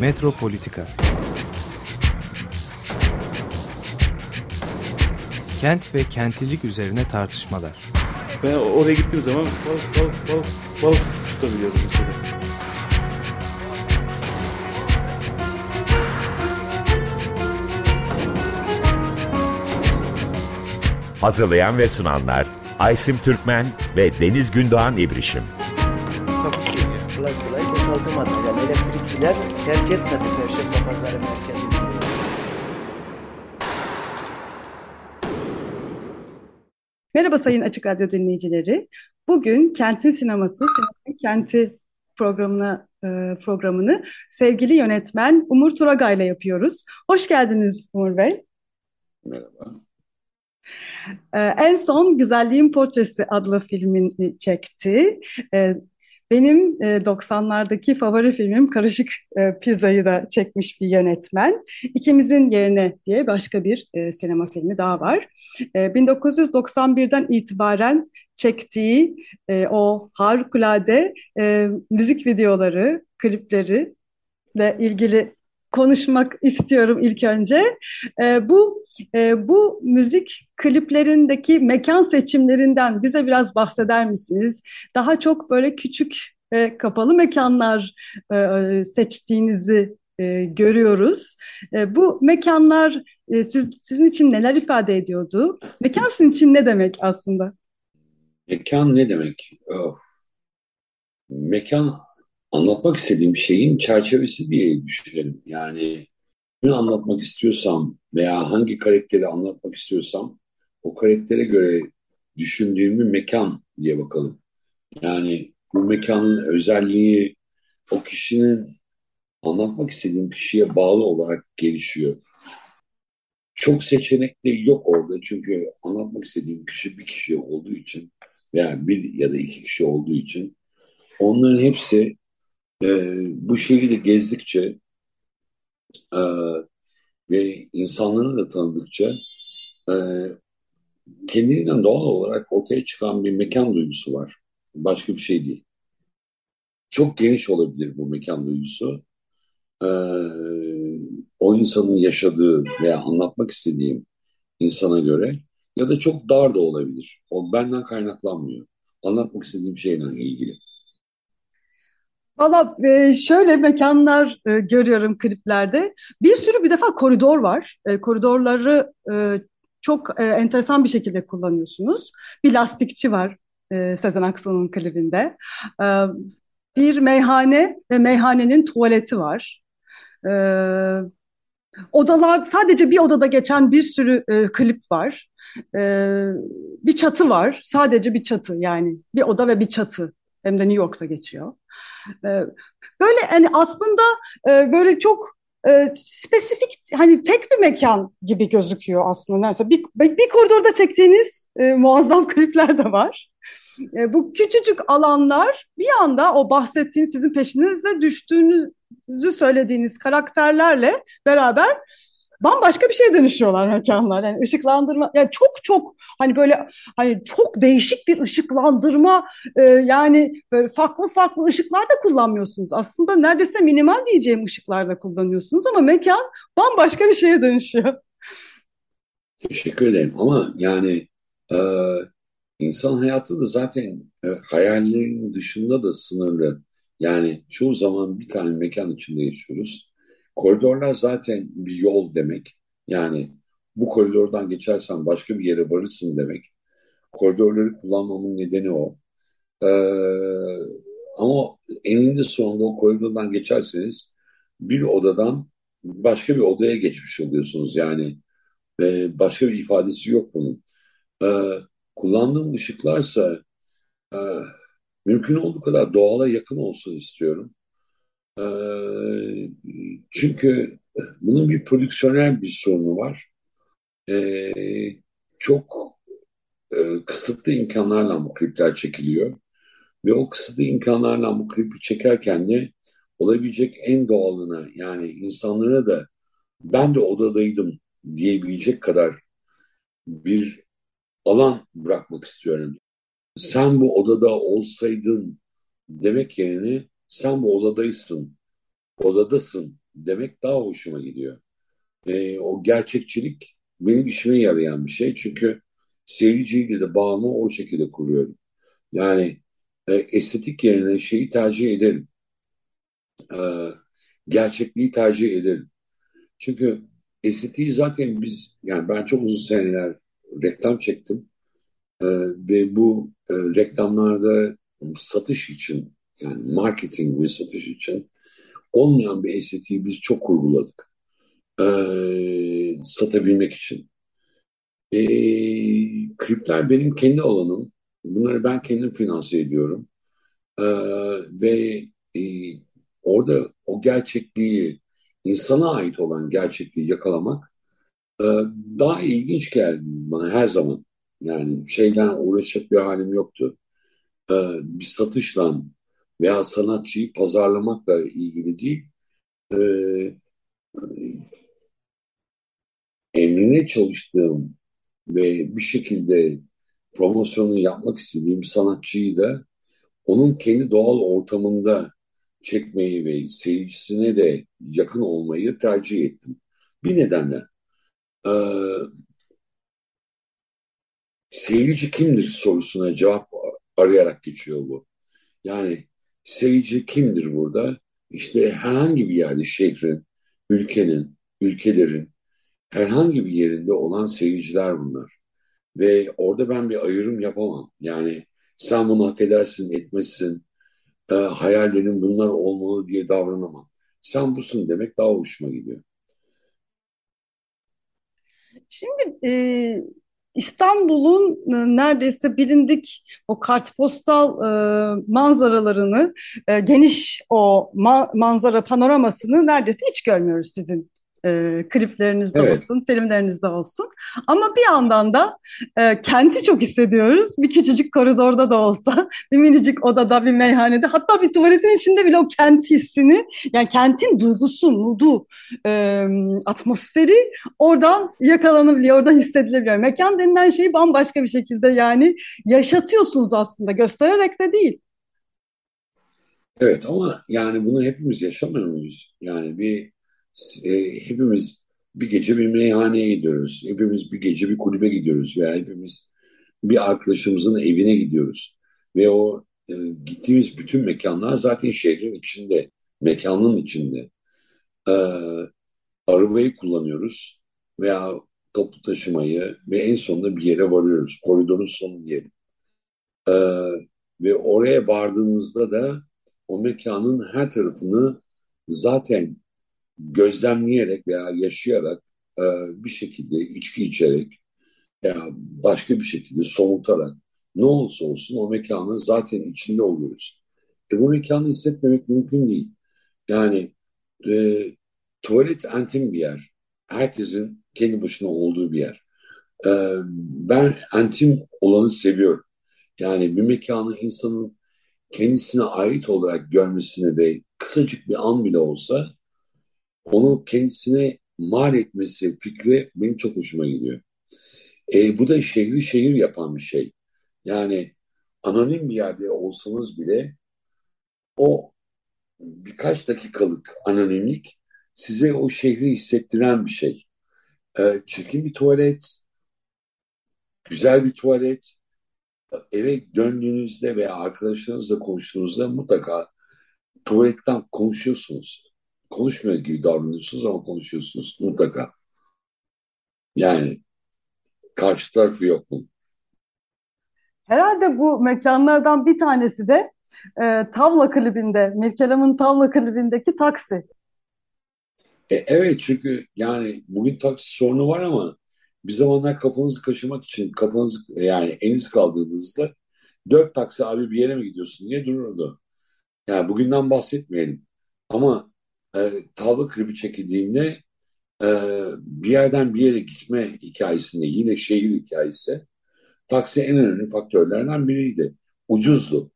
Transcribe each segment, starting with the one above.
Metropolitika Kent ve kentlilik üzerine tartışmalar. Ben oraya gittiğim zaman balık balık balık balık tutabiliyordum mesela. Hazırlayan ve sunanlar Aysim Türkmen ve Deniz Gündoğan İbrişim. Takusuyor ya. Kolay kolay boşaltamadı. Yani elektrikçiler terk etmedi Perşembe Pazarı merkezini. Merhaba Sayın Açık Radyo dinleyicileri. Bugün Kentin Sineması, Sinemanın Kenti programına e, programını sevgili yönetmen Umur Turagay ile yapıyoruz. Hoş geldiniz Umur Bey. Merhaba. E, en son Güzelliğin Portresi adlı filmini çekti. E, benim e, 90'lardaki favori filmim Karışık e, Pizza'yı da çekmiş bir yönetmen. İkimizin Yerine diye başka bir e, sinema filmi daha var. E, 1991'den itibaren çektiği e, o harikulade e, müzik videoları, klipleri ile ilgili konuşmak istiyorum ilk önce. E, bu e, bu müzik kliplerindeki mekan seçimlerinden bize biraz bahseder misiniz? Daha çok böyle küçük e, kapalı mekanlar e, seçtiğinizi e, görüyoruz. E, bu mekanlar e, siz, sizin için neler ifade ediyordu? Mekan sizin için ne demek aslında? Mekan ne demek? Of. Mekan anlatmak istediğim şeyin çerçevesi diye düşünelim. Yani ne anlatmak istiyorsam veya hangi karakteri anlatmak istiyorsam o karaktere göre düşündüğümü mekan diye bakalım. Yani bu mekanın özelliği o kişinin anlatmak istediğim kişiye bağlı olarak gelişiyor. Çok seçenek de yok orada çünkü anlatmak istediğim kişi bir kişi olduğu için veya bir ya da iki kişi olduğu için onların hepsi e, bu şehirde gezdikçe e, ve insanları da tanıdıkça e, kendiliğinden doğal olarak ortaya çıkan bir mekan duygusu var. Başka bir şey değil. Çok geniş olabilir bu mekan duygusu. E, o insanın yaşadığı veya anlatmak istediğim insana göre ya da çok dar da olabilir. O benden kaynaklanmıyor. Anlatmak istediğim şeyle ilgili. Valla e, şöyle mekanlar e, görüyorum kliplerde. Bir sürü bir defa koridor var. E, koridorları çok enteresan bir şekilde kullanıyorsunuz. Bir lastikçi var Sezen Aksu'nun klibinde. Bir meyhane ve meyhanenin tuvaleti var. Odalar sadece bir odada geçen bir sürü klip var. Bir çatı var. Sadece bir çatı yani bir oda ve bir çatı. Hem de New York'ta geçiyor. Böyle hani aslında böyle çok spesifik hani tek bir mekan gibi gözüküyor aslında. Neredeyse bir, bir koridorda çektiğiniz muazzam klipler de var. Bu küçücük alanlar bir anda o bahsettiğiniz sizin peşinize düştüğünüzü söylediğiniz karakterlerle beraber bambaşka bir şeye dönüşüyorlar mekanlar. Yani ışıklandırma yani çok çok hani böyle hani çok değişik bir ışıklandırma e, yani böyle farklı farklı ışıklar da kullanmıyorsunuz. Aslında neredeyse minimal diyeceğim ışıklar kullanıyorsunuz ama mekan bambaşka bir şeye dönüşüyor. Teşekkür ederim ama yani e, insan hayatı da zaten e, hayallerin dışında da sınırlı. Yani çoğu zaman bir tane mekan içinde yaşıyoruz. Koridorlar zaten bir yol demek. Yani bu koridordan geçersen başka bir yere varırsın demek. Koridorları kullanmamın nedeni o. Ee, ama eninde sonunda o koridordan geçerseniz bir odadan başka bir odaya geçmiş oluyorsunuz. Yani e, başka bir ifadesi yok bunun. Ee, kullandığım ışıklarsa e, mümkün olduğu kadar doğala yakın olsun istiyorum. E, çünkü bunun bir prodüksiyonel bir sorunu var. E, çok e, kısıtlı imkanlarla bu klipler çekiliyor. Ve o kısıtlı imkanlarla bu klipi çekerken de olabilecek en doğalına yani insanlara da ben de odadaydım diyebilecek kadar bir alan bırakmak istiyorum. Sen bu odada olsaydın demek yerine sen bu odadaysın, odadasın demek daha hoşuma gidiyor. E, o gerçekçilik benim işime yarayan bir şey. Çünkü seyirciyle de bağımı o şekilde kuruyorum. Yani e, estetik yerine şeyi tercih ederim. E, gerçekliği tercih ederim. Çünkü estetiği zaten biz, yani ben çok uzun seneler reklam çektim. E, ve bu e, reklamlarda satış için, yani marketing ve satış için olmayan bir estetiği biz çok kurguladık. E, satabilmek için. E, klipler benim kendi alanım. Bunları ben kendim finanse ediyorum. E, ve e, orada o gerçekliği, insana ait olan gerçekliği yakalamak e, daha ilginç geldi bana her zaman. Yani şeyden uğraşacak bir halim yoktu. E, bir satışla veya sanatçıyı pazarlamakla ilgili değil. E, emrine çalıştığım ve bir şekilde promosyonunu yapmak istediğim sanatçıyı da onun kendi doğal ortamında çekmeyi ve seyircisine de yakın olmayı tercih ettim. Bir nedenle e, seyirci kimdir sorusuna cevap arayarak geçiyor bu. Yani seyirci kimdir burada? İşte herhangi bir yerde şehrin, ülkenin, ülkelerin herhangi bir yerinde olan seyirciler bunlar. Ve orada ben bir ayrım yapamam. Yani sen bunu hak edersin, etmezsin, e, hayallerin bunlar olmalı diye davranamam. Sen busun demek daha hoşuma gidiyor. Şimdi e, İstanbul'un e, neredeyse bilindik o kartpostal e, manzaralarını, e, geniş o ma manzara panoramasını neredeyse hiç görmüyoruz sizin e, kliplerinizde Evet. olsun, filmlerinizde olsun. Ama bir yandan da e, kenti çok hissediyoruz. Bir küçücük koridorda da olsa, bir minicik odada, bir meyhanede, hatta bir tuvaletin içinde bile o kent hissini, yani kentin duygusu, modu, e, atmosferi oradan yakalanabiliyor, oradan hissedilebiliyor. Mekan denilen şeyi bambaşka bir şekilde yani yaşatıyorsunuz aslında, göstererek de değil. Evet ama yani bunu hepimiz yaşamıyor muyuz? Yani bir e, hepimiz bir gece bir meyhaneye gidiyoruz. Hepimiz bir gece bir kulübe gidiyoruz veya hepimiz bir arkadaşımızın evine gidiyoruz. Ve o e, gittiğimiz bütün mekanlar zaten şehrin içinde, mekanın içinde. E, arabayı kullanıyoruz veya toplu taşımayı ve en sonunda bir yere varıyoruz. Koridorun sonu diyelim. E, ve oraya vardığımızda da o mekanın her tarafını zaten gözlemleyerek veya yaşayarak e, bir şekilde içki içerek veya başka bir şekilde somutarak ne olursa olsun o mekanın zaten içinde oluyoruz. E bu mekanı hissetmemek mümkün değil. Yani e, tuvalet antim bir yer. Herkesin kendi başına olduğu bir yer. E, ben antim olanı seviyorum. Yani bir mekanı insanın kendisine ait olarak görmesini ve kısacık bir an bile olsa onu kendisine mal etmesi fikri benim çok hoşuma gidiyor. E, bu da şehri şehir yapan bir şey. Yani anonim bir yerde olsanız bile o birkaç dakikalık anonimlik size o şehri hissettiren bir şey. E, çirkin bir tuvalet, güzel bir tuvalet, eve döndüğünüzde veya arkadaşlarınızla konuştuğunuzda mutlaka tuvaletten konuşuyorsunuz. Konuşmuyor gibi davranıyorsunuz ama konuşuyorsunuz mutlaka. Yani karşı tarafı yok bunun. Herhalde bu mekanlardan bir tanesi de e, Tavla klibinde, Mirkelam'ın Tavla klibindeki taksi. E, evet çünkü yani bugün taksi sorunu var ama bir zamanlar kafanızı kaşımak için kafanızı yani elinizi kaldırdığınızda dört taksi abi bir yere mi gidiyorsun diye dururdu. Yani bugünden bahsetmeyelim. Ama e, tavla klibi çekildiğinde e, bir yerden bir yere gitme hikayesinde yine şehir hikayesi taksi en önemli faktörlerden biriydi. Ucuzdu.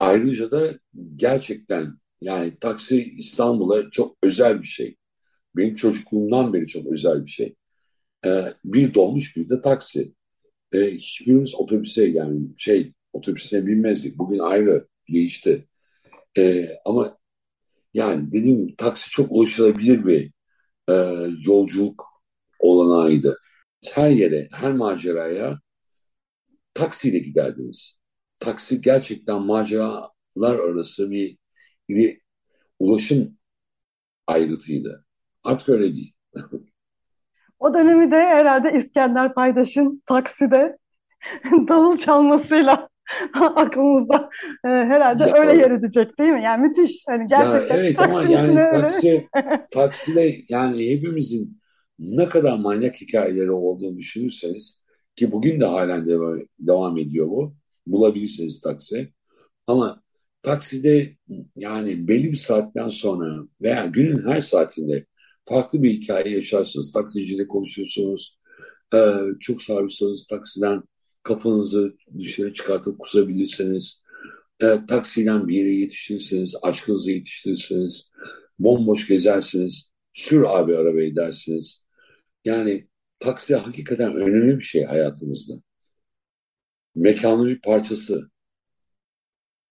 Ayrıca da gerçekten yani taksi İstanbul'a çok özel bir şey. Benim çocukluğumdan beri çok özel bir şey. Ee, bir dolmuş bir de taksi. Ee, hiçbirimiz otobüse yani şey otobüsine binmezdik. Bugün ayrı değişti. Ee, ama Yani dediğim gibi taksi çok ulaşılabilir bir e, yolculuk olanağıydı. Her yere, her maceraya taksiyle giderdiniz. Taksi gerçekten maceralar arası bir, bir ulaşım aygıtıydı. Artık öyle değil. O dönemi de herhalde İskender Paydaş'ın takside davul çalmasıyla aklımızda e, herhalde Ya, öyle yer edecek değil mi? Yani müthiş. Hani gerçekten ya evet ama yani öyle. taksi takside yani hepimizin ne kadar manyak hikayeleri olduğunu düşünürseniz ki bugün de halen devam, devam ediyor bu. Bulabilirsiniz taksi. Ama takside yani belli bir saatten sonra veya günün her saatinde farklı bir hikaye yaşarsınız. Taksiciyle konuşursunuz. Ee, çok sarhoşsanız taksiden kafanızı dışarı çıkartıp kusabilirsiniz. Ee, taksiyle bir yere yetişirsiniz, aşkınızı yetiştirirsiniz. Bomboş gezersiniz. Sür abi arabayı dersiniz. Yani taksi hakikaten önemli bir şey hayatımızda. Mekanın bir parçası.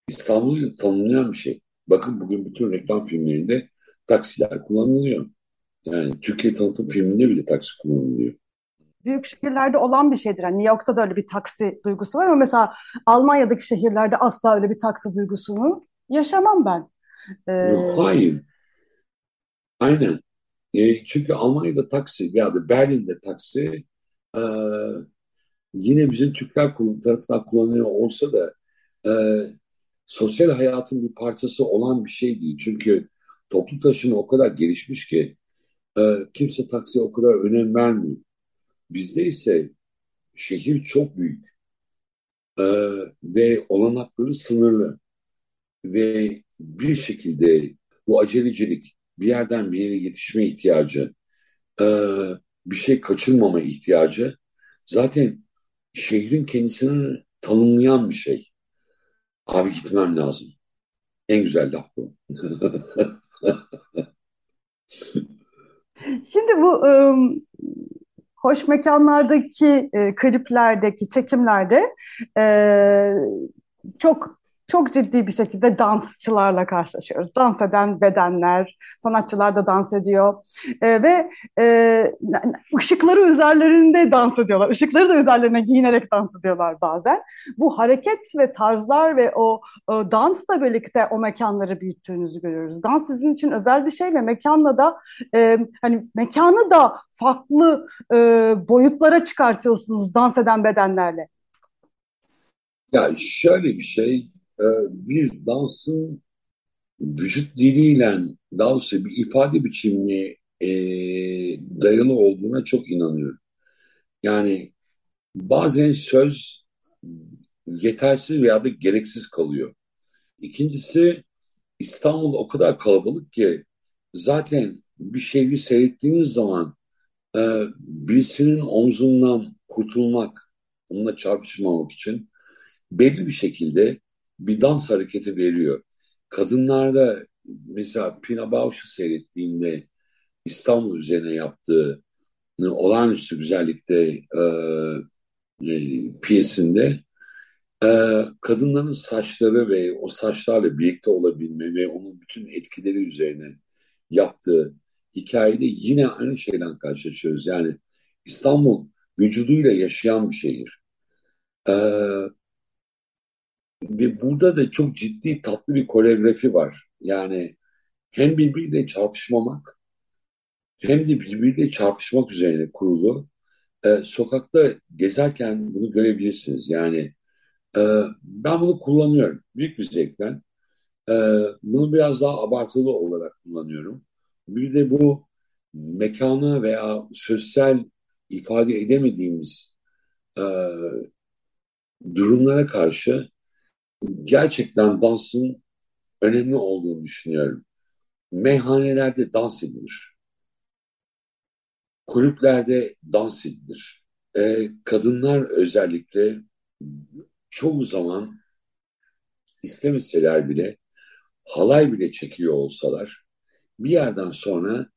İstanbul'u tanımlayan bir şey. Bakın bugün bütün reklam filmlerinde taksiler kullanılıyor. Yani Türkiye tanıtım filminde bile taksi kullanılıyor. Büyük şehirlerde olan bir şeydir. Yani New York'ta da öyle bir taksi duygusu var ama mesela Almanya'daki şehirlerde asla öyle bir taksi duygusunu yaşamam ben. Ee, Hayır. Aynen. E, çünkü Almanya'da taksi veya da Berlin'de taksi e, yine bizim Türkler tarafından kullanılıyor olsa da e, sosyal hayatın bir parçası olan bir şey değil. Çünkü toplu taşıma o kadar gelişmiş ki e, kimse taksiye o kadar önem vermiyor. Bizde ise şehir çok büyük e, ve olanakları sınırlı ve bir şekilde bu acelecilik, bir yerden bir yere yetişme ihtiyacı, e, bir şey kaçırmama ihtiyacı zaten şehrin kendisini tanımlayan bir şey. Abi gitmem lazım. En güzel laf bu. Şimdi bu hoş mekanlardaki e, kliplerdeki çekimlerde e, çok çok ciddi bir şekilde dansçılarla karşılaşıyoruz. Dans eden bedenler, sanatçılar da dans ediyor E, ve e, ışıkları üzerlerinde dans ediyorlar. Işıkları da üzerlerine giyinerek dans ediyorlar bazen. Bu hareket ve tarzlar ve o, o dansla birlikte o mekanları büyüttüğünüzü görüyoruz. Dans sizin için özel bir şey ve mekanla da e, hani mekanı da farklı e, boyutlara çıkartıyorsunuz dans eden bedenlerle. Ya şöyle bir şey, bir dansın vücut diliyle doğrusu bir ifade biçimine e, dayalı olduğuna çok inanıyorum. Yani bazen söz yetersiz veya da gereksiz kalıyor. İkincisi İstanbul o kadar kalabalık ki zaten bir şeyi seyrettiğiniz zaman e, birisinin omzundan kurtulmak, onunla çarpışmamak için belli bir şekilde bir dans hareketi veriyor. Kadınlarda mesela Pina Bausch'u seyrettiğimde İstanbul üzerine yaptığı olağanüstü güzellikte e, e, piyesinde e, kadınların saçları ve o saçlarla birlikte olabilme ve onun bütün etkileri üzerine yaptığı hikayede yine aynı şeyden karşılaşıyoruz. Yani İstanbul vücuduyla yaşayan bir şehir. E, ve burada da çok ciddi tatlı bir koreografi var. Yani hem birbiriyle çarpışmamak hem de birbiriyle çarpışmak üzerine kurulu. E, sokakta gezerken bunu görebilirsiniz. Yani e, ben bunu kullanıyorum. Büyük bir zevkten. E, bunu biraz daha abartılı olarak kullanıyorum. Bir de bu mekana veya sosyal ifade edemediğimiz e, durumlara karşı gerçekten dansın önemli olduğunu düşünüyorum. Meyhanelerde dans edilir. Kulüplerde dans edilir. Ee, kadınlar özellikle çoğu zaman istemeseler bile halay bile çekiyor olsalar bir yerden sonra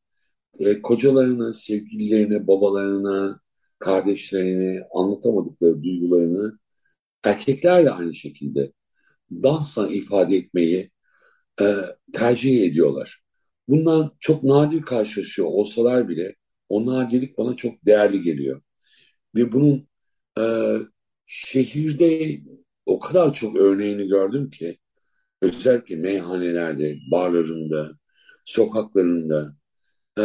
e, kocalarına, sevgililerine, babalarına, kardeşlerine anlatamadıkları duygularını erkekler de aynı şekilde dansla ifade etmeyi e, tercih ediyorlar. Bundan çok nadir karşılaşıyor olsalar bile o nadirlik bana çok değerli geliyor. Ve bunun e, şehirde o kadar çok örneğini gördüm ki özellikle meyhanelerde, barlarında, sokaklarında e,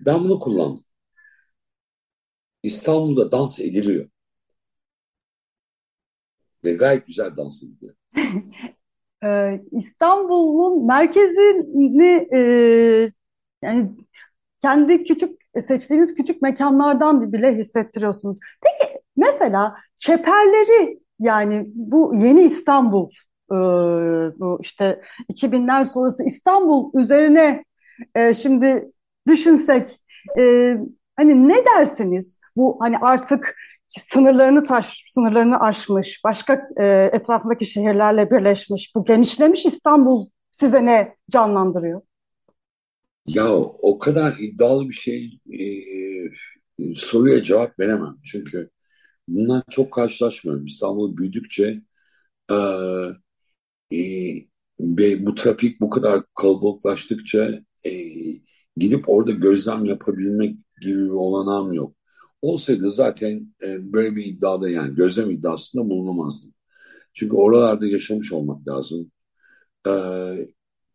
ben bunu kullandım. İstanbul'da dans ediliyor. Ve gayet güzel dans ediliyor. Ee, İstanbul'un merkezini e, yani kendi küçük seçtiğiniz küçük mekanlardan bile hissettiriyorsunuz. Peki mesela çeperleri yani bu yeni İstanbul e, bu işte 2000'ler sonrası İstanbul üzerine e, şimdi düşünsek e, hani ne dersiniz bu hani artık sınırlarını taş sınırlarını aşmış başka e, etrafındaki şehirlerle birleşmiş bu genişlemiş İstanbul size ne canlandırıyor? Ya o kadar iddialı bir şey e, soruya cevap veremem. Çünkü bundan çok karşılaşmıyorum. İstanbul büyüdükçe e, e, ve bu trafik bu kadar kalabalıklaştıkça e, gidip orada gözlem yapabilmek gibi bir olanağım yok. Olsaydı zaten e, böyle bir iddiada yani gözlem iddiasında bulunamazdım. Çünkü oralarda yaşamış olmak lazım. E,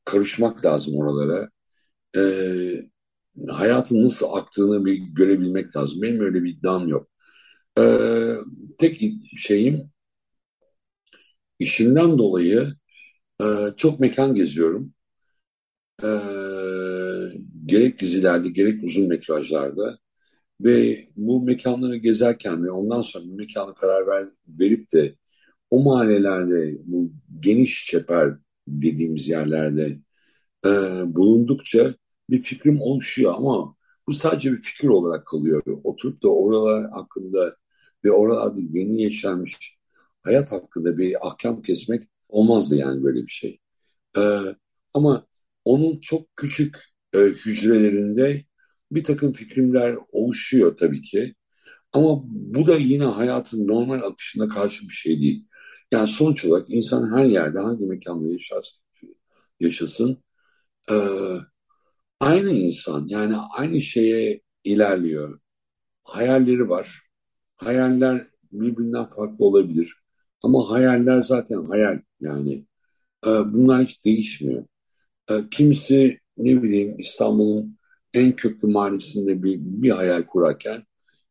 karışmak lazım oralara. E, hayatın nasıl aktığını bir görebilmek lazım. Benim öyle bir iddiam yok. E, tek şeyim işimden dolayı e, çok mekan geziyorum. E, gerek dizilerde gerek uzun metrajlarda ve bu mekanları gezerken ve ondan sonra bir mekana karar ver, verip de o mahallelerde bu geniş çeper dediğimiz yerlerde e, bulundukça bir fikrim oluşuyor ama bu sadece bir fikir olarak kalıyor. Oturup da oralar hakkında ve oralarda yeni yaşanmış hayat hakkında bir ahkam kesmek olmazdı yani böyle bir şey. Ee, ama onun çok küçük e, hücrelerinde bir takım fikrimler oluşuyor tabii ki. Ama bu da yine hayatın normal akışına karşı bir şey değil. Yani sonuç olarak insan her yerde hangi mekanda yaşarsın, yaşasın e, aynı insan yani aynı şeye ilerliyor. Hayalleri var. Hayaller birbirinden farklı olabilir. Ama hayaller zaten hayal yani. E, bunlar hiç değişmiyor. E, kimisi ne bileyim İstanbul'un en köklü mahallesinde bir, bir hayal kurarken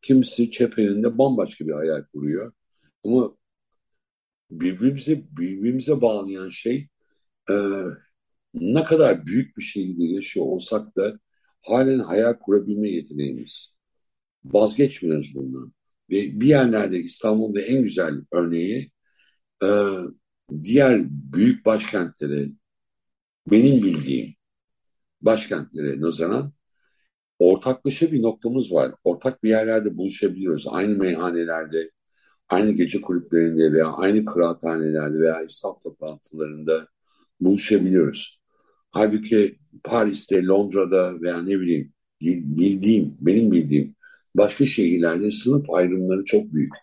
kimisi Çepe'nin bambaşka bir hayal kuruyor. Ama birbirimize birbirimize bağlayan şey e, ne kadar büyük bir şehirde yaşıyor olsak da halen hayal kurabilme yeteneğimiz. Vazgeçmiyoruz bundan. Ve bir yerlerde İstanbul'da en güzel örneği e, diğer büyük başkentlere benim bildiğim başkentlere nazaran ortaklaşa bir noktamız var. Ortak bir yerlerde buluşabiliyoruz. Aynı meyhanelerde, aynı gece kulüplerinde veya aynı kıraathanelerde veya İslam toplantılarında buluşabiliyoruz. Halbuki Paris'te, Londra'da veya ne bileyim bildiğim, benim bildiğim başka şehirlerde sınıf ayrımları çok büyük.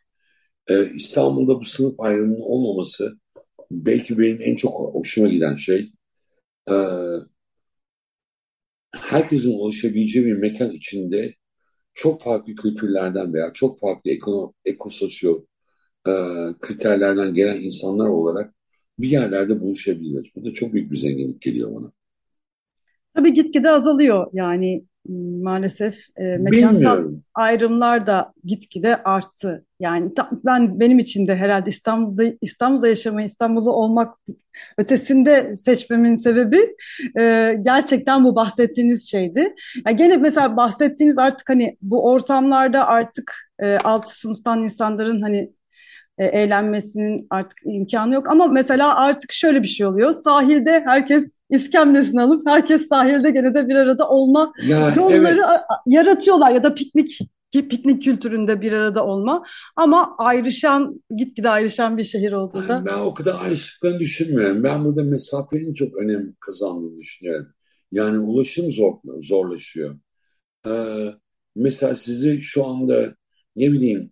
Ee, İstanbul'da bu sınıf ayrımının olmaması belki benim en çok hoşuma giden şey. Ee, herkesin ulaşabileceği bir mekan içinde çok farklı kültürlerden veya çok farklı ekono, ekososyo e, kriterlerden gelen insanlar olarak bir yerlerde buluşabiliriz. Bu da çok büyük bir zenginlik geliyor bana. Tabii gitgide azalıyor yani maalesef e, mekansal Bilmiyorum. ayrımlar da gitgide arttı. Yani ben benim için de herhalde İstanbul'da İstanbul'da yaşamayı, İstanbul'da olmak ötesinde seçmemin sebebi e, gerçekten bu bahsettiğiniz şeydi. Yani gene mesela bahsettiğiniz artık hani bu ortamlarda artık e, alt sınıftan insanların hani e, eğlenmesinin artık imkanı yok. Ama mesela artık şöyle bir şey oluyor. Sahilde herkes iskemlesini alıp herkes sahilde gene de bir arada olma ya, yolları evet. yaratıyorlar ya da piknik piknik kültüründe bir arada olma ama ayrışan gitgide ayrışan bir şehir oldu da. Ben o kadar ayrıştıklarını düşünmüyorum. Ben burada mesafenin çok önem kazandığını düşünüyorum. Yani ulaşım zor, zorlaşıyor. Ee, mesela sizi şu anda ne bileyim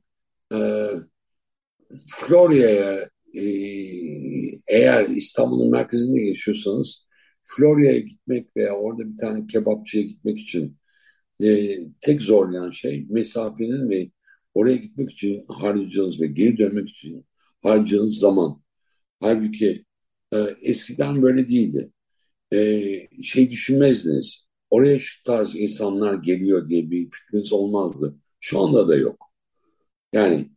e, Florya'ya e, eğer İstanbul'un merkezinde yaşıyorsanız Florya'ya gitmek veya orada bir tane kebapçıya gitmek için e, tek zorlayan şey mesafenin ve oraya gitmek için harcayacağınız ve geri dönmek için harcayacağınız zaman. Halbuki e, eskiden böyle değildi. E, şey düşünmezdiniz. Oraya şu tarz insanlar geliyor diye bir fikriniz olmazdı. Şu anda da yok. Yani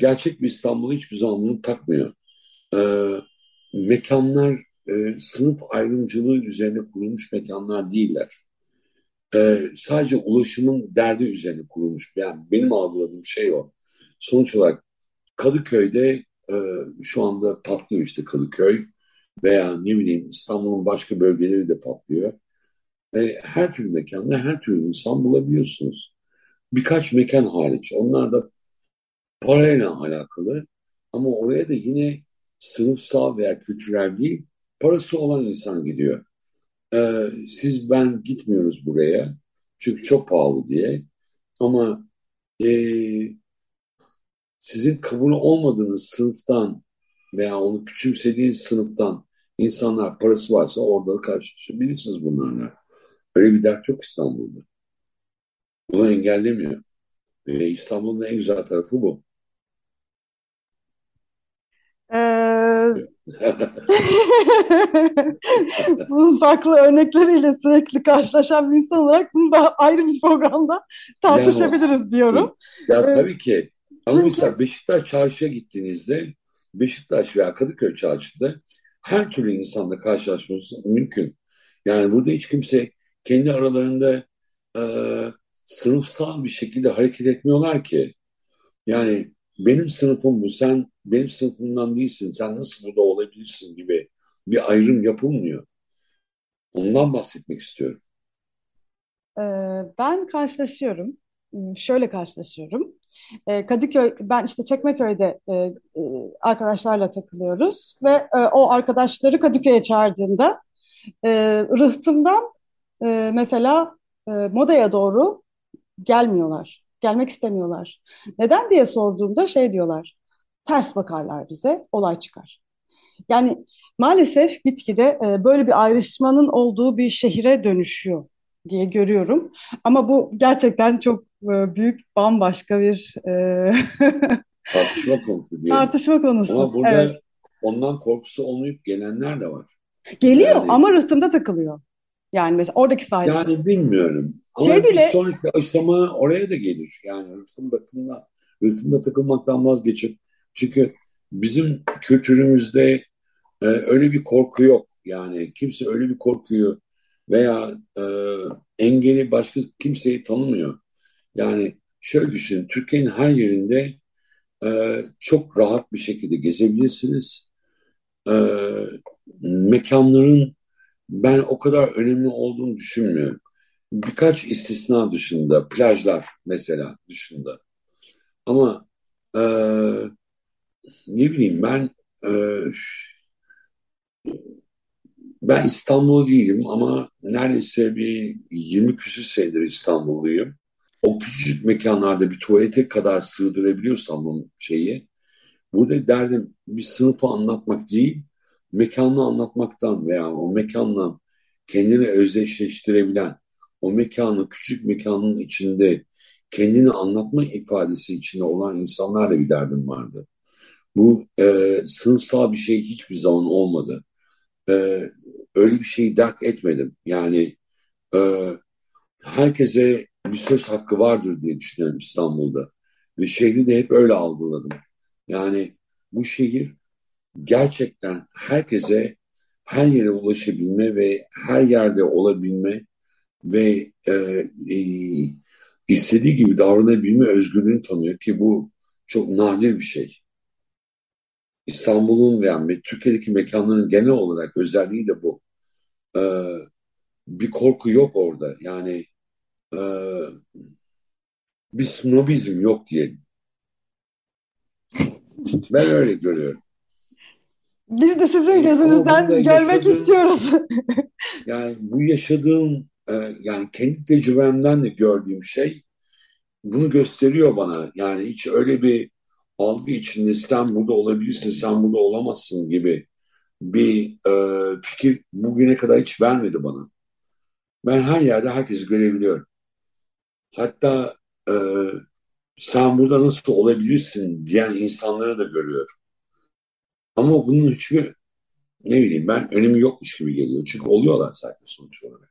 gerçek bir İstanbul'u hiçbir zaman takmıyor. E, mekanlar e, sınıf ayrımcılığı üzerine kurulmuş mekanlar değiller. E, sadece ulaşımın derdi üzerine kurulmuş. Yani benim algıladığım şey o. Sonuç olarak Kadıköy'de e, şu anda patlıyor işte Kadıköy veya ne bileyim İstanbul'un başka bölgeleri de patlıyor. E, her türlü mekanda her türlü insan bulabiliyorsunuz. Birkaç mekan hariç. Onlar da parayla alakalı ama oraya da yine sınıfsal veya kültürel değil parası olan insan gidiyor. Ee, siz ben gitmiyoruz buraya çünkü çok pahalı diye ama e, sizin kabul olmadığınız sınıftan veya onu küçümsediğiniz sınıftan insanlar parası varsa orada karşılaşabilirsiniz bunlarla. Öyle bir dert yok İstanbul'da. Bunu engellemiyor. Ve İstanbul'un en güzel tarafı bu. Bunun farklı örnekleriyle sürekli karşılaşan bir insan olarak bunu da ayrı bir programda tartışabiliriz diyorum. Ya Evet. tabii ki. Ama Çünkü- mesela Beşiktaş çarşıya gittiğinizde Beşiktaş veya Kadıköy çarşıda her türlü insanla karşılaşması mümkün. Yani burada hiç kimse kendi aralarında e, sınıfsal bir şekilde hareket etmiyorlar ki. Yani benim sınıfım bu, sen benim sınıfımdan değilsin, sen nasıl burada olabilirsin gibi bir ayrım yapılmıyor. Ondan bahsetmek istiyorum. Ee, ben karşılaşıyorum. Hmm, Şöyle karşılaşıyorum. Ee, Kadıköy, ben işte Çekmeköy'de e, e, arkadaşlarla takılıyoruz ve e, o arkadaşları Kadıköy'e çağırdığımda rıhtımdan mesela Moda'ya doğru gelmiyorlar. Gelmek istemiyorlar. Neden diye sorduğumda şey diyorlar. Ters bakarlar bize, olay çıkar. Yani maalesef gitgide e, böyle bir ayrışmanın olduğu bir şehire dönüşüyor diye görüyorum. Ama bu gerçekten çok e, büyük, bambaşka bir e, Tartışma konusu diyelim. tartışma konusu. Ama burada Evet. ondan korkusu olmayıp gelenler de var. Geliyor Yani- ama rıhtımda takılıyor. Yani mesela oradaki sahip. Yani bilmiyorum. Ama Şey bile- sonraki aşama oraya da gelir. Yani rıhtımda takılma, rıhtımda takılmaktan vazgeçip çünkü bizim kültürümüzde e, öyle bir korku yok. Yani kimse öyle bir korkuyu veya e, engeli başka kimseyi tanımıyor. Yani şöyle düşünün, Türkiye'nin her yerinde e, çok rahat bir şekilde gezebilirsiniz. E, mekanların ben o kadar önemli olduğunu düşünmüyorum. Birkaç istisna dışında, plajlar mesela dışında. Ama e, ne bileyim ben e, ben İstanbul değilim ama neredeyse bir 20 küsur senedir İstanbulluyum. O küçücük mekanlarda bir tuvalete kadar sığdırabiliyorsam bu şeyi, burada derdim bir sınıfı anlatmak değil, mekanı anlatmaktan veya o mekanla kendini özdeşleştirebilen, o mekanı, küçük mekanın içinde kendini anlatma ifadesi içinde olan insanlarla bir derdim vardı. Bu e, sınıfsal bir şey hiçbir zaman olmadı. E, öyle bir şeyi dert etmedim. Yani e, herkese bir söz hakkı vardır diye düşünüyorum İstanbul'da. Ve şehri de hep öyle algıladım. Yani bu şehir gerçekten herkese her yere ulaşabilme ve her yerde olabilme ve e, e, istediği gibi davranabilme özgürlüğünü tanıyor ki bu çok nadir bir şey. İstanbul'un veya Türkiye'deki mekanların genel olarak özelliği de bu. E, bir korku yok orada. Yani e, bir snobizm yok diyelim. Ben öyle görüyorum. Biz de sizin gözünüzden görmek yaşadığım- istiyoruz. Yani bu yaşadığım e, yani kendi tecrübemden de gördüğüm şey bunu gösteriyor bana. Yani hiç öyle bir algı içinde sen burada olabilirsin, sen burada olamazsın gibi bir e, fikir bugüne kadar hiç vermedi bana. Ben her yerde herkesi görebiliyorum. Hatta e, sen burada nasıl olabilirsin diyen insanları da görüyorum. Ama bunun hiçbir ne bileyim ben önemi yokmuş gibi geliyor. Çünkü oluyorlar zaten sonuç olarak.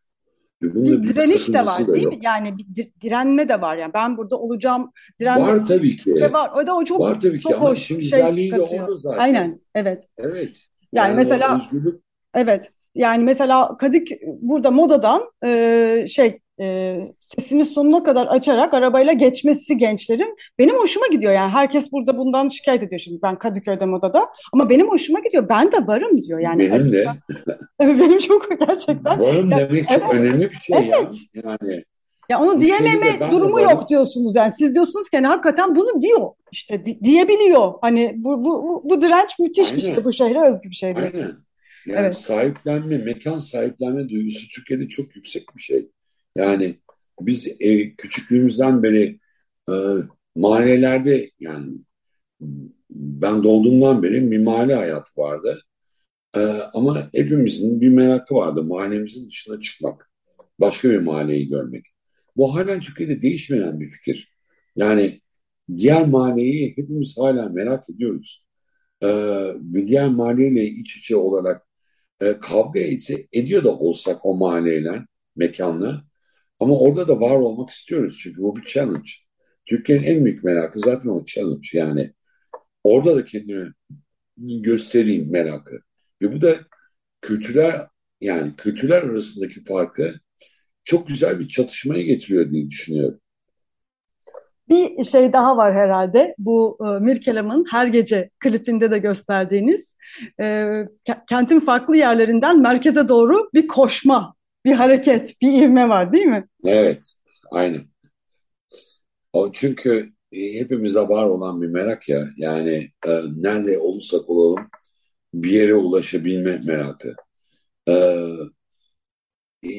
Ve bunun bir direniş de var değil yok. mi? Yani bir direnme de var yani ben burada olacağım. Direnme var tabii ki. De var. O da o çok var tabii çok ki hoş ama şimdi şey zaten. Aynen evet. Evet. Yani, yani mesela özgürlük evet yani mesela Kadık burada modadan e, şey e, sesini sonuna kadar açarak arabayla geçmesi gençlerin benim hoşuma gidiyor. Yani herkes burada bundan şikayet ediyor şimdi ben Kadıköy'de modada ama benim hoşuma gidiyor. Ben de varım diyor. Yani benim de. benim çok gerçekten. Varım ya, demek çok evet, önemli bir şey evet. ya. Yani ya onu diyememe durumu yok diyorsunuz yani. Siz diyorsunuz ki hani hakikaten bunu diyor. İşte di- diyebiliyor. Hani bu, bu, bu, bu direnç müthiş Aynen. bir şey. Bu şehre özgü bir şey diyorsunuz. Aynen. Yani evet. sahiplenme, mekan sahiplenme duygusu Türkiye'de çok yüksek bir şey. Yani biz e, küçüklüğümüzden beri e, mahallelerde yani ben doğduğumdan beri bir mahalle hayatı vardı. E, ama hepimizin bir merakı vardı mahallemizin dışına çıkmak. Başka bir mahalleyi görmek. Bu halen Türkiye'de değişmeyen bir fikir. Yani diğer mahalleyi hepimiz hala merak ediyoruz. Ee, ve diğer mahalleyle iç içe olarak e, kavga etse, ediyor da olsak o mahalleyle, mekanla ama orada da var olmak istiyoruz çünkü bu bir challenge. Türkiye'nin en büyük merakı zaten o challenge yani. Orada da kendimi göstereyim merakı. Ve bu da kültürler yani kültürler arasındaki farkı çok güzel bir çatışmaya getiriyor diye düşünüyorum. Bir şey daha var herhalde. Bu e, Mirkelam'ın her gece klipinde de gösterdiğiniz e, kentin farklı yerlerinden merkeze doğru bir koşma bir hareket, bir ivme var değil mi? Evet, aynen. O çünkü e, hepimize var olan bir merak ya. Yani e, nerede olursak olalım bir yere ulaşabilme merakı. E, e,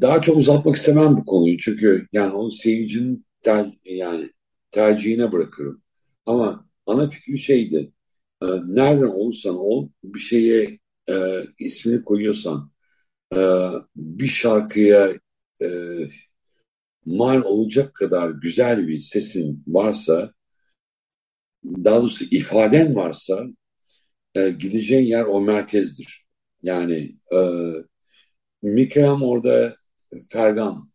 daha çok uzatmak istemem bu konuyu çünkü yani onun seyircinin ter, yani tercihine bırakırım. Ama ana fikri şeydi. E, nereden olursan ol bir şeye e, ismini koyuyorsan e, bir şarkıya e, mal olacak kadar güzel bir sesin varsa, daha doğrusu ifaden varsa e, gideceğin yer o merkezdir. Yani e, Mikrem orada Fergan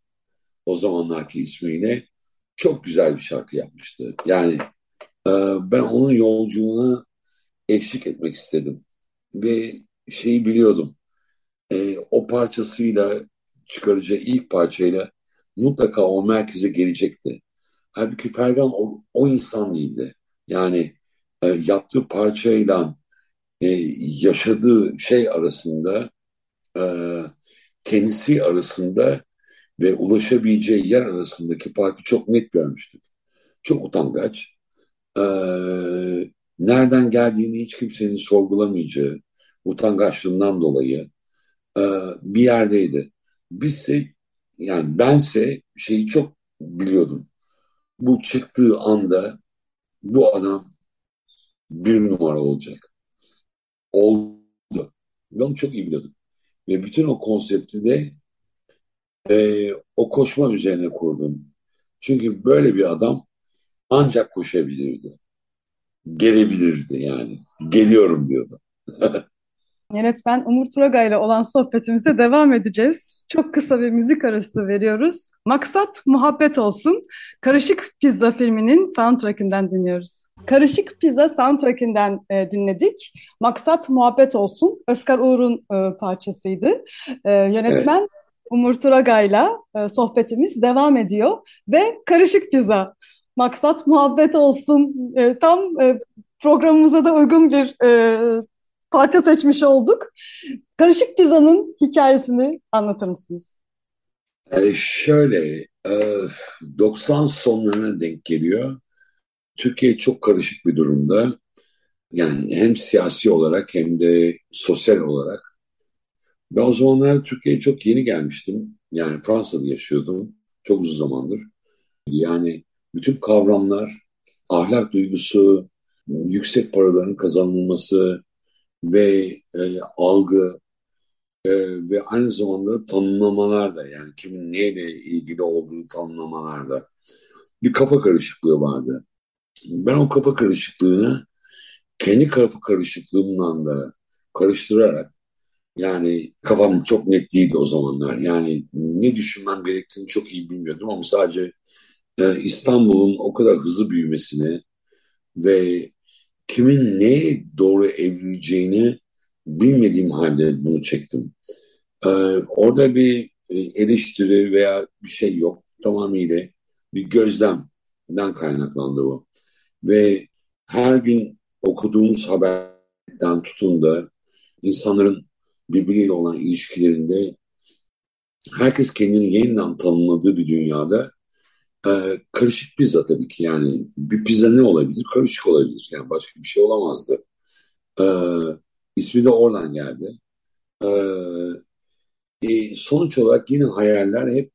o zamanlarki ismiyle çok güzel bir şarkı yapmıştı. Yani e, ben onun yolculuğuna eşlik etmek istedim. Ve şeyi biliyordum e, o parçasıyla çıkaracağı ilk parçayla mutlaka o merkeze gelecekti. Halbuki Fergan o, o insan değildi. Yani e, yaptığı parçayla e, yaşadığı şey arasında e, kendisi arasında ve ulaşabileceği yer arasındaki farkı çok net görmüştük. Çok utangaç. E, nereden geldiğini hiç kimsenin sorgulamayacağı utangaçlığından dolayı e, bir yerdeydi. Bizse yani bense şeyi çok biliyordum. Bu çıktığı anda bu adam bir numara olacak. Oldu. Ben çok iyi biliyordum. Ve bütün o konsepti de e, o koşma üzerine kurdum. Çünkü böyle bir adam ancak koşabilirdi. Gelebilirdi yani. Geliyorum diyordu. Yönetmen Umur Turaga ile olan sohbetimize devam edeceğiz. Çok kısa bir müzik arası veriyoruz. Maksat muhabbet olsun. Karışık Pizza filminin soundtrackinden dinliyoruz. Karışık Pizza soundtrackinden e, dinledik. Maksat muhabbet olsun. Özkar Uğur'un e, parçasıydı. E, yönetmen evet. Umur Turaga ile e, sohbetimiz devam ediyor. Ve Karışık Pizza. Maksat muhabbet olsun. E, tam e, programımıza da uygun bir e, parça seçmiş olduk. Karışık pizzanın hikayesini anlatır mısınız? Ee, şöyle, e, 90 sonlarına denk geliyor. Türkiye çok karışık bir durumda. Yani hem siyasi olarak hem de sosyal olarak. Ben o zamanlar Türkiye'ye çok yeni gelmiştim. Yani Fransa'da yaşıyordum. Çok uzun zamandır. Yani bütün kavramlar, ahlak duygusu, yüksek paraların kazanılması, ve e, algı e, ve aynı zamanda tanımlamalar da yani kimin neyle ilgili olduğu tanımlamalar da bir kafa karışıklığı vardı. Ben o kafa karışıklığını kendi kafa karışıklığımdan da karıştırarak yani kafam çok net değildi o zamanlar. Yani ne düşünmem gerektiğini çok iyi bilmiyordum ama sadece e, İstanbul'un o kadar hızlı büyümesini ve kimin neye doğru evrileceğini bilmediğim halde bunu çektim. Ee, orada bir e, eleştiri veya bir şey yok. Tamamıyla bir gözlemden kaynaklandı bu. Ve her gün okuduğumuz haberden tutun da insanların birbiriyle olan ilişkilerinde herkes kendini yeniden tanımladığı bir dünyada e, karışık pizza tabii ki yani bir pizza ne olabilir? Karışık olabilir yani başka bir şey olamazdı. E, ismi de oradan geldi. E, e, sonuç olarak yine hayaller hep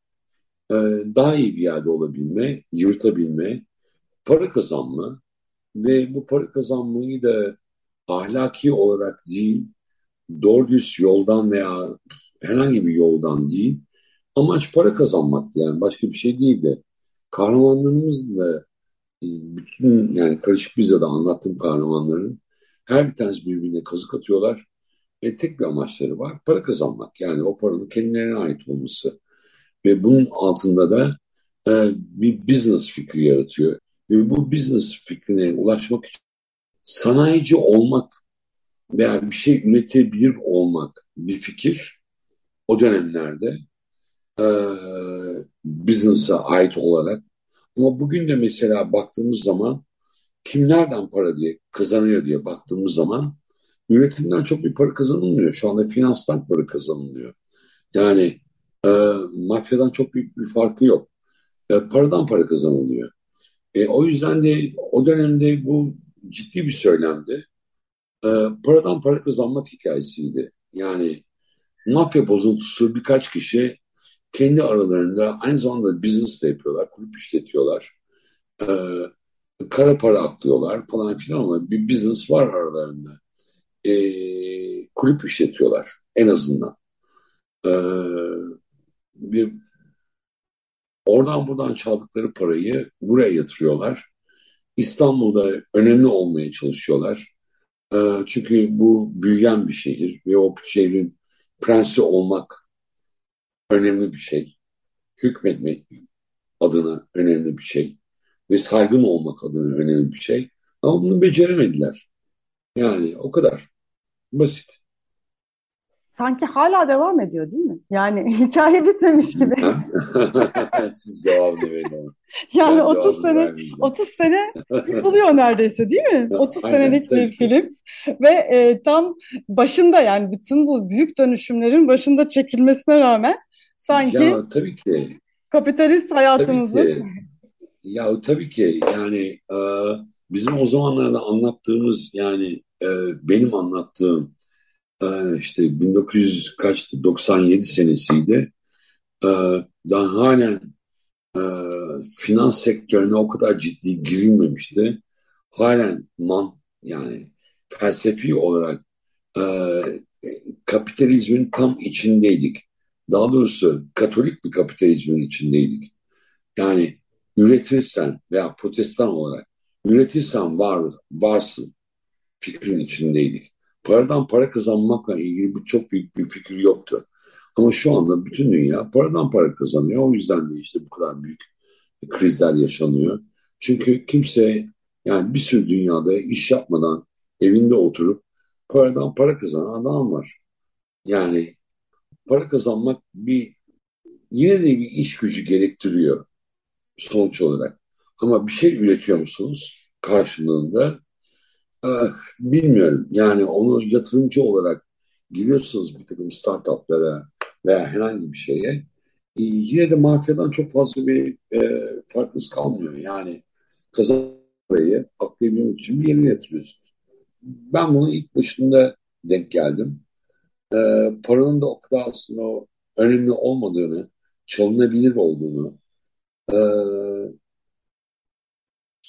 e, daha iyi bir yerde olabilme, yırtabilme, para kazanma ve bu para kazanmayı da ahlaki olarak değil, doğru düz yoldan veya herhangi bir yoldan değil, amaç para kazanmak yani başka bir şey değil de kahramanlarımız da e, bütün yani karışık bize de anlattığım kahramanların her bir tanesi birbirine kazık atıyorlar. E, tek bir amaçları var. Para kazanmak. Yani o paranın kendilerine ait olması. Ve bunun altında da e, bir business fikri yaratıyor. Ve bu business fikrine ulaşmak için sanayici olmak veya bir şey üretebilir olmak bir fikir o dönemlerde e, business'a ait olarak ama bugün de mesela baktığımız zaman kim nereden para diye kazanıyor diye baktığımız zaman üretimden çok bir para kazanılmıyor. Şu anda finanstan para kazanılıyor. Yani e, mafyadan çok büyük bir farkı yok. E, paradan para kazanılıyor. E, o yüzden de o dönemde bu ciddi bir söylemdi. E, paradan para kazanmak hikayesiydi. Yani mafya bozuntusu birkaç kişi kendi aralarında aynı zamanda business de yapıyorlar, kulüp işletiyorlar. E, kara para aklıyorlar falan filan ama bir business var aralarında. E, kulüp işletiyorlar en azından. E, bir oradan buradan çaldıkları parayı buraya yatırıyorlar. İstanbul'da önemli olmaya çalışıyorlar. E, çünkü bu büyüyen bir şehir ve o şehrin prensi olmak önemli bir şey. Hükmetmek adına önemli bir şey ve saygın olmak adına önemli bir şey. Ama bunu beceremediler. Yani o kadar. Basit. Sanki hala devam ediyor değil mi? Yani hikaye bitmemiş gibi. Siz cevabını verin Yani ben 30 sene 30 sene yıkılıyor neredeyse değil mi? 30 Aynen, senelik bir film ve e, tam başında yani bütün bu büyük dönüşümlerin başında çekilmesine rağmen sanki ya, tabii ki kapitalist hayatımızı tabii ki. Ya tabii ki yani e, bizim o zamanlarda anlattığımız yani e, benim anlattığım e, işte 1900 kaçtı 97 senesiydi. E, daha halen e, finans sektörüne o kadar ciddi girilmemişti. Halen man yani felsefi olarak e, kapitalizmin tam içindeydik. Daha doğrusu katolik bir kapitalizmin içindeydik. Yani üretirsen veya protestan olarak üretirsen var, varsın fikrin içindeydik. Paradan para kazanmakla ilgili bu çok büyük bir fikir yoktu. Ama şu anda bütün dünya paradan para kazanıyor. O yüzden de işte bu kadar büyük krizler yaşanıyor. Çünkü kimse yani bir sürü dünyada iş yapmadan evinde oturup paradan para kazanan adam var. Yani para kazanmak bir yine de bir iş gücü gerektiriyor sonuç olarak. Ama bir şey üretiyor musunuz karşılığında? Ah, bilmiyorum. Yani onu yatırımcı olarak giriyorsunuz bir takım startuplara veya herhangi bir şeye. E, yine de mafyadan çok fazla bir e, farkınız kalmıyor. Yani kazan parayı aklayabilmek için bir yerine yatırıyorsunuz. Ben bunu ilk başında denk geldim. E, paranın da o kadar aslında önemli olmadığını, çalınabilir olduğunu, e,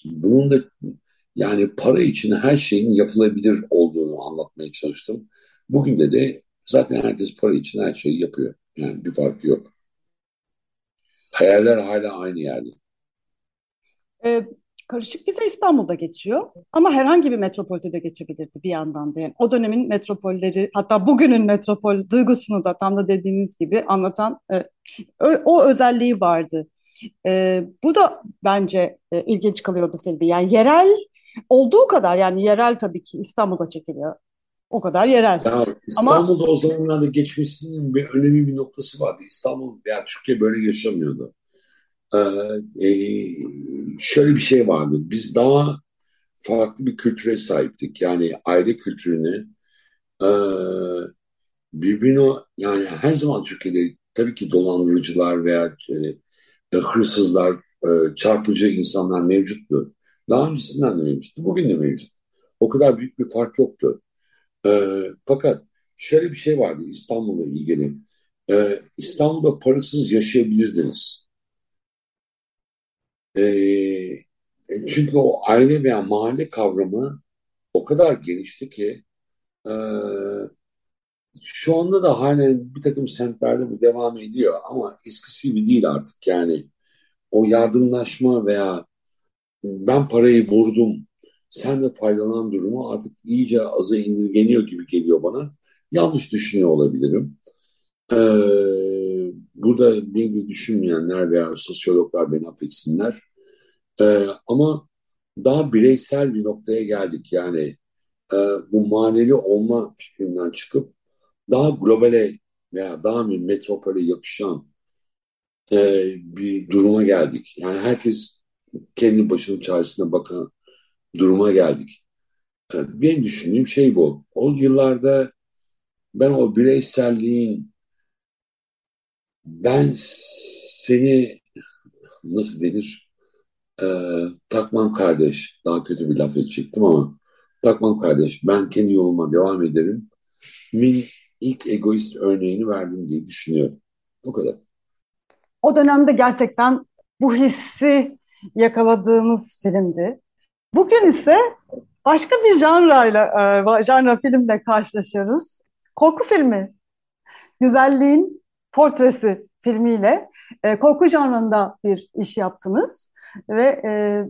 bunun da yani para için her şeyin yapılabilir olduğunu anlatmaya çalıştım. Bugün de de zaten herkes para için her şeyi yapıyor. Yani bir farkı yok. Hayaller hala aynı yerde. Ee, Karışık Bize İstanbul'da geçiyor ama herhangi bir metropolde de geçebilirdi bir yandan da. Yani o dönemin metropolleri hatta bugünün metropol duygusunu da tam da dediğiniz gibi anlatan e, o özelliği vardı. E, bu da bence e, ilginç kalıyordu filmi. Yani yerel olduğu kadar yani yerel tabii ki İstanbul'da çekiliyor. O kadar yerel. Ya İstanbul'da Ama, o zamanlarda geçmesinin bir önemli bir noktası vardı. İstanbul veya Türkiye böyle yaşamıyordu. Ee, e, şöyle bir şey vardı. Biz daha farklı bir kültüre sahiptik. Yani aile kültürüne e, birbirine yani her zaman Türkiye'de tabii ki dolandırıcılar veya e, e, hırsızlar, e, çarpıcı insanlar mevcuttu. Daha öncesinden de mevcuttu. Bugün de mevcut. O kadar büyük bir fark yoktu. E, fakat şöyle bir şey vardı İstanbul'la ilgili. E, İstanbul'da parasız yaşayabilirdiniz. E, e, çünkü o aile veya mahalle kavramı o kadar genişti ki e, şu anda da halen bir takım semtlerde bu devam ediyor ama eskisi gibi değil artık yani o yardımlaşma veya ben parayı vurdum sen de faydalan durumu artık iyice aza indirgeniyor gibi geliyor bana. Yanlış düşünüyor olabilirim. Ee, burada beni düşünmeyenler veya sosyologlar beni affetsinler. Ee, ama daha bireysel bir noktaya geldik. Yani e, bu maneli olma fikrinden çıkıp daha globale veya daha bir metropole yakışan e, bir duruma geldik. Yani herkes kendi başının çaresine bakan duruma geldik. E, benim düşündüğüm şey bu. O yıllarda ben o bireyselliğin ben seni nasıl denir e, takmam kardeş daha kötü bir laf edecektim ama takmam kardeş ben kendi yoluma devam ederim min ilk egoist örneğini verdim diye düşünüyorum. O kadar. O dönemde gerçekten bu hissi yakaladığımız filmdi. Bugün ise başka bir janrayla, e, janra filmle karşılaşıyoruz. Korku filmi. Güzelliğin portresi filmiyle e, korku janrında bir iş yaptınız ve e,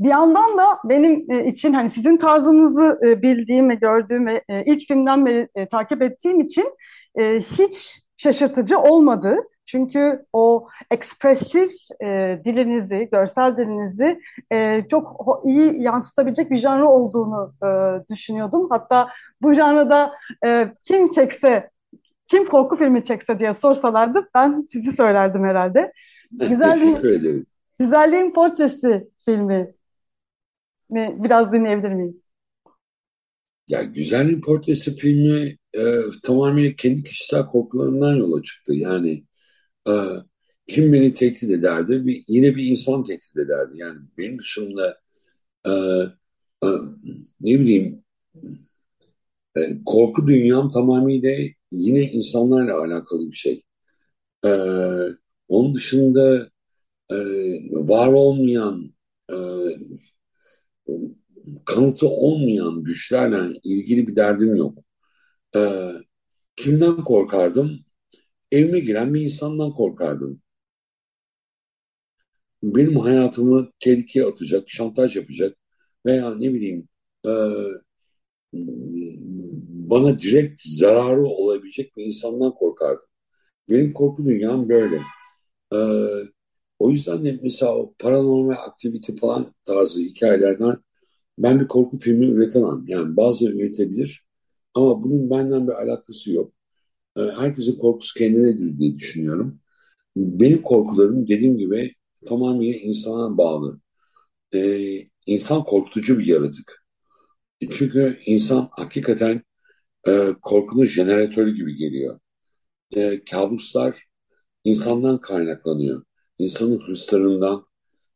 bir yandan da benim e, için hani sizin tarzınızı e, bildiğim ve gördüğüm ve e, ilk filmden beri takip ettiğim için hiç şaşırtıcı olmadı. Çünkü o ekspresif e, dilinizi, görsel dilinizi e, çok iyi yansıtabilecek bir janrı olduğunu e, düşünüyordum. Hatta bu janrada e, kim çekse, kim korku filmi çekse diye sorsalardı ben sizi söylerdim herhalde. Güzel Güzelliğin Portresi filmi mi biraz dinleyebilir miyiz? Ya Güzelliğin Portresi filmi e, tamamen kendi kişisel korkularından yola çıktı. Yani e, kim beni tehdit ederdi? Bir, yine bir insan tehdit ederdi. Yani benim dışımda e, e, ne bileyim e, korku dünyam tamamıyla yine insanlarla alakalı bir şey. E, onun dışında e, var olmayan e, kanıtı olmayan güçlerle ilgili bir derdim yok. Ee, kimden korkardım? Evime giren bir insandan korkardım. Benim hayatımı tehlikeye atacak, şantaj yapacak veya ne bileyim e, bana direkt zararı olabilecek bir insandan korkardım. Benim korku dünyam böyle. Ee, o yüzden de mesela o paranormal aktivite falan tarzı hikayelerden ben bir korku filmi üretemem. Yani bazıları üretebilir ama bunun benden bir alakası yok. Ee, herkesin korkusu kendinedir diye düşünüyorum. Benim korkularım dediğim gibi tamamen insana bağlı. Ee, insan korkutucu bir yaratık. Çünkü insan hakikaten e, korkunun jeneratörü gibi geliyor. E, kabuslar insandan kaynaklanıyor. İnsanın hırslarından,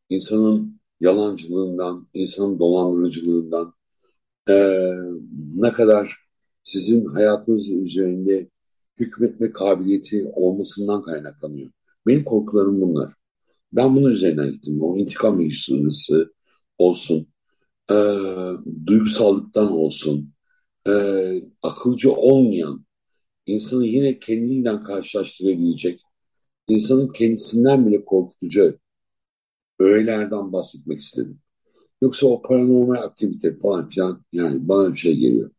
insanın yalancılığından, insanın dolandırıcılığından e, ne kadar sizin hayatınız üzerinde hükmetme kabiliyeti olmasından kaynaklanıyor. Benim korkularım bunlar. Ben bunun üzerinden gittim. O intikam hırsı olsun, e, duygusallıktan olsun, e, akılcı olmayan, insanı yine kendiyle karşılaştırabilecek, insanın kendisinden bile korkutucu öğelerden bahsetmek istedim. Yoksa o paranormal aktivite falan filan yani bana bir şey geliyor.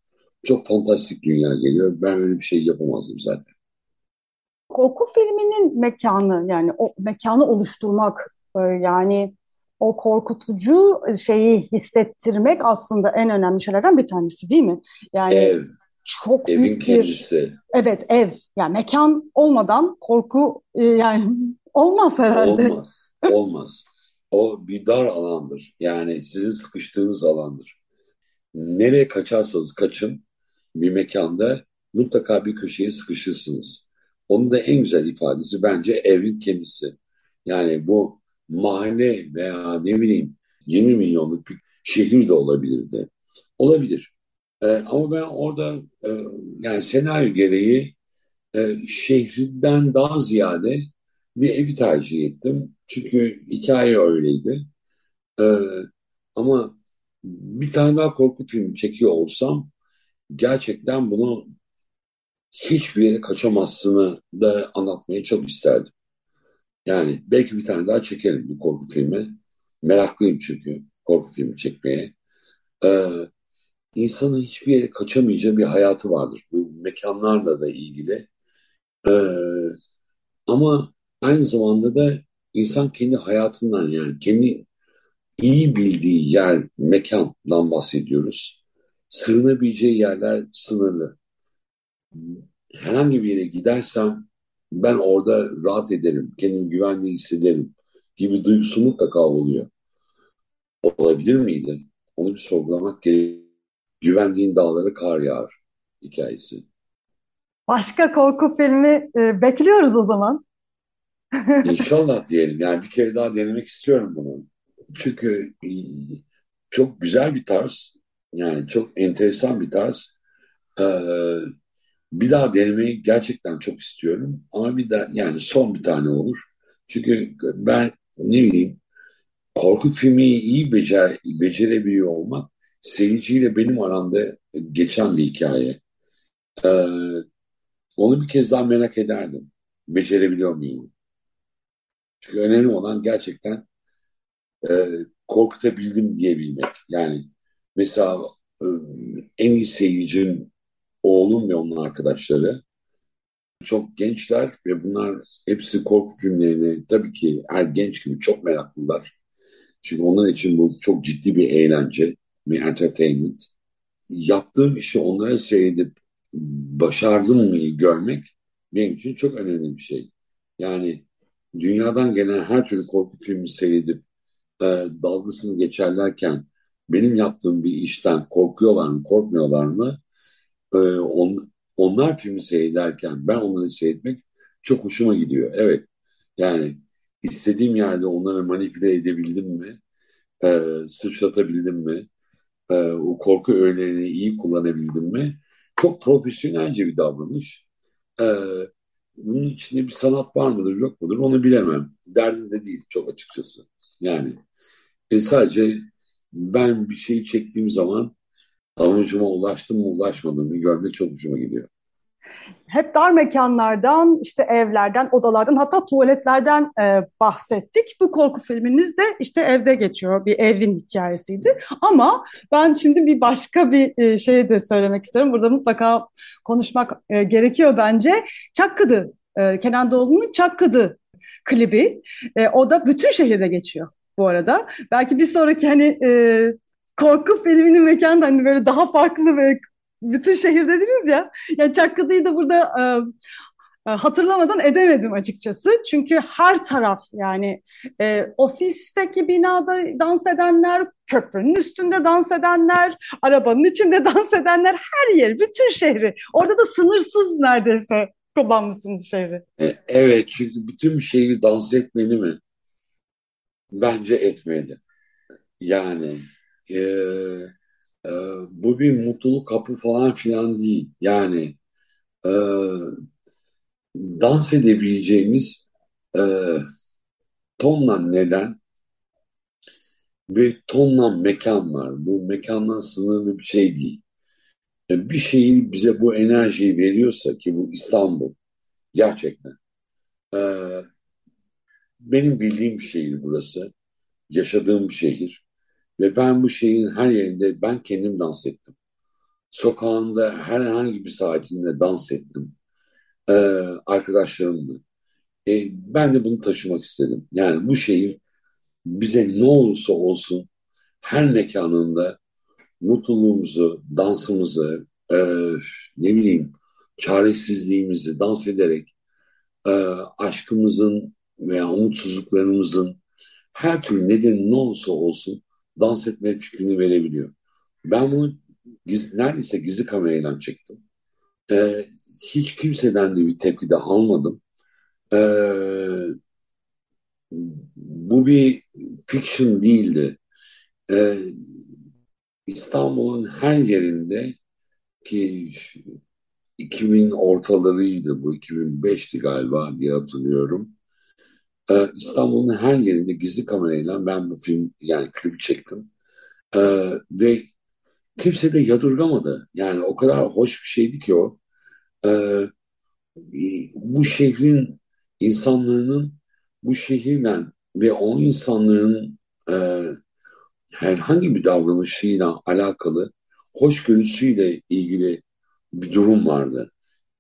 Çok fantastik dünya geliyor. Ben öyle bir şey yapamazdım zaten. Korku filminin mekanı yani o mekanı oluşturmak e, yani o korkutucu şeyi hissettirmek aslında en önemli şeylerden bir tanesi değil mi? Yani Ev, çok evin büyük bir kendisi. evet ev yani mekan olmadan korku e, yani olmaz herhalde. Olmaz, olmaz. O bir dar alandır. Yani sizin sıkıştığınız alandır. Nereye kaçarsanız kaçın bir mekanda mutlaka bir köşeye sıkışırsınız. Onun da en güzel ifadesi bence evin kendisi. Yani bu mahalle veya ne bileyim 20 milyonluk bir şehir de olabilirdi. Olabilir. Ee, ama ben orada e, yani senaryo gereği e, şehrinden daha ziyade bir evi tercih ettim. Çünkü hikaye öyleydi. Ee, ama bir tane daha korku filmi çekiyor olsam gerçekten bunu hiçbir yere kaçamazsını da anlatmayı çok isterdim. Yani belki bir tane daha çekerim bir korku filmi. Meraklıyım çünkü korku filmi çekmeye. Ee, insanın hiçbir yere kaçamayacağı bir hayatı vardır. Bu mekanlarla da ilgili. Ee, ama aynı zamanda da insan kendi hayatından yani kendi iyi bildiği yer, mekandan bahsediyoruz. Sığınabileceği yerler sınırlı. Herhangi bir yere gidersem ben orada rahat ederim, kendimi güvenli hissederim gibi duygusu mutlaka oluyor. Olabilir miydi? Onu bir sorgulamak gerekiyor. Güvendiğin dağlara kar yağar hikayesi. Başka korku filmi e, bekliyoruz o zaman. İnşallah diyelim. Yani bir kere daha denemek istiyorum bunu. Çünkü e, çok güzel bir tarz. Yani çok enteresan bir tarz. Ee, bir daha denemeyi gerçekten çok istiyorum. Ama bir daha yani son bir tane olur. Çünkü ben ne bileyim korku filmi iyi becer, becerebiliyor olmak seyirciyle benim aramda geçen bir hikaye. Ee, onu bir kez daha merak ederdim. Becerebiliyor muyum? Çünkü önemli olan gerçekten e, korkutabildim diyebilmek. Yani mesela e, en iyi seyircim oğlum ve onun arkadaşları çok gençler ve bunlar hepsi korku filmlerini tabii ki her genç gibi çok meraklılar. Çünkü onlar için bu çok ciddi bir eğlence, bir entertainment. Yaptığım işi onlara seyredip başardım mı görmek benim için çok önemli bir şey. Yani dünyadan gelen her türlü korku filmi seyredip e, dalgasını geçerlerken benim yaptığım bir işten korkuyorlar mı, korkmuyorlar mı? E, on, onlar filmi seyrederken ben onları seyretmek çok hoşuma gidiyor. Evet, yani istediğim yerde onları manipüle edebildim mi? E, sıçratabildim mi? E, o korku öğelerini iyi kullanabildim mi? Çok profesyonelce bir davranış. E, bunun içinde bir sanat var mıdır yok mudur onu bilemem. Derdim de değil çok açıkçası. Yani e, sadece ben bir şeyi çektiğim zaman amacıma ulaştım mı ulaşmadım mı görmek çok hoşuma gidiyor. Hep dar mekanlardan, işte evlerden, odalardan hatta tuvaletlerden e, bahsettik. Bu korku filminiz de işte evde geçiyor. Bir evin hikayesiydi. Ama ben şimdi bir başka bir e, şey de söylemek istiyorum. Burada mutlaka konuşmak e, gerekiyor bence. Çakkıdı, e, Kenan Doğulu'nun Çakkıdı klibi. E, o da bütün şehirde geçiyor bu arada. Belki bir sonraki hani e, korku filminin mekanı da hani böyle daha farklı ve bütün şehir dediniz ya. Yani Çakkıdı'yı da burada e, e, hatırlamadan edemedim açıkçası. Çünkü her taraf yani e, ofisteki binada dans edenler, köprünün üstünde dans edenler, arabanın içinde dans edenler her yer, bütün şehri. Orada da sınırsız neredeyse kullanmışsınız şehri. E, evet çünkü bütün şehri dans etmeli mi? Bence etmeli. Yani e, e, bu bir mutluluk kapı falan filan değil. Yani e, dans edebileceğimiz e, tonla neden ve tonla mekan var. Bu mekandan sınırlı bir şey değil. E, bir şeyin bize bu enerjiyi veriyorsa ki bu İstanbul gerçekten. E, benim bildiğim şehir burası. Yaşadığım şehir. Ve ben bu şehrin her yerinde ben kendim dans ettim. Sokağında herhangi bir saatinde dans ettim. E, arkadaşlarımla. E, ben de bunu taşımak istedim. Yani bu şehir bize ne olursa olsun her mekanında mutluluğumuzu, dansımızı, e, ne bileyim çaresizliğimizi dans ederek e, aşkımızın veya umutsuzluklarımızın her türlü nedeni ne olursa olsun dans etme fikrini verebiliyor. Ben bunu giz, neredeyse gizli kamerayla çektim. E, hiç kimseden de bir tepki de almadım. E, bu bir fiction değildi. E, İstanbul'un her yerinde ki 2000 ortalarıydı bu 2005'ti galiba diye hatırlıyorum. Ee, İstanbul'un her yerinde gizli kamerayla ben bu film yani klibi çektim. Ee, ve kimse de yadırgamadı. Yani o kadar hoş bir şeydi ki o. Ee, bu şehrin insanların bu şehirle ve o insanların e, herhangi bir davranışıyla alakalı hoşgörüsüyle ilgili bir durum vardı.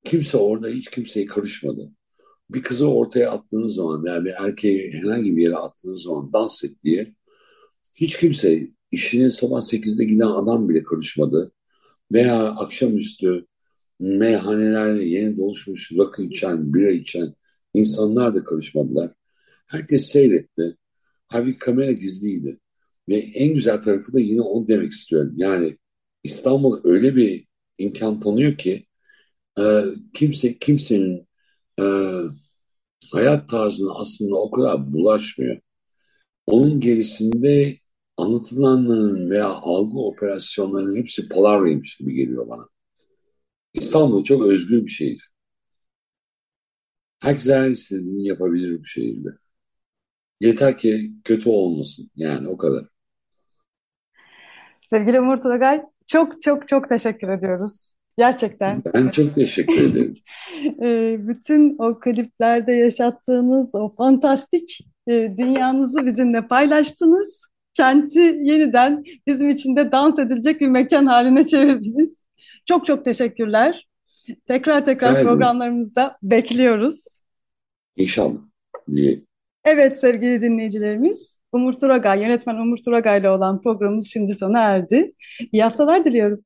Kimse orada hiç kimseye karışmadı. Bir kızı ortaya attığınız zaman veya bir erkeği herhangi bir yere attığınız zaman dans et diye hiç kimse işinin sabah 8'de giden adam bile karışmadı. Veya akşamüstü meyhanelerde yeni doluşmuş rakı içen, bira içen insanlar da karışmadılar. Herkes seyretti. Halbuki kamera gizliydi. Ve en güzel tarafı da yine onu demek istiyorum. Yani İstanbul öyle bir imkan tanıyor ki kimse kimsenin e, hayat tarzına aslında o kadar bulaşmıyor. Onun gerisinde anlatılanların veya algı operasyonlarının hepsi palavraymış gibi geliyor bana. İstanbul çok özgür bir şehir. Herkes her istediğini yapabilir bu şehirde. Yeter ki kötü olmasın. Yani o kadar. Sevgili Umur Turagay, çok çok çok teşekkür ediyoruz. Gerçekten. Ben çok teşekkür ederim. Ee, bütün o kliplerde yaşattığınız o fantastik e, dünyanızı bizimle paylaştınız. Kenti yeniden bizim için de dans edilecek bir mekan haline çevirdiniz. Çok çok teşekkürler. Tekrar tekrar Evet. programlarımızda bekliyoruz. İnşallah diye. Evet sevgili dinleyicilerimiz, Umur Turagay, yönetmen Umur Turagay ile olan programımız şimdi sona erdi. İyi haftalar diliyorum.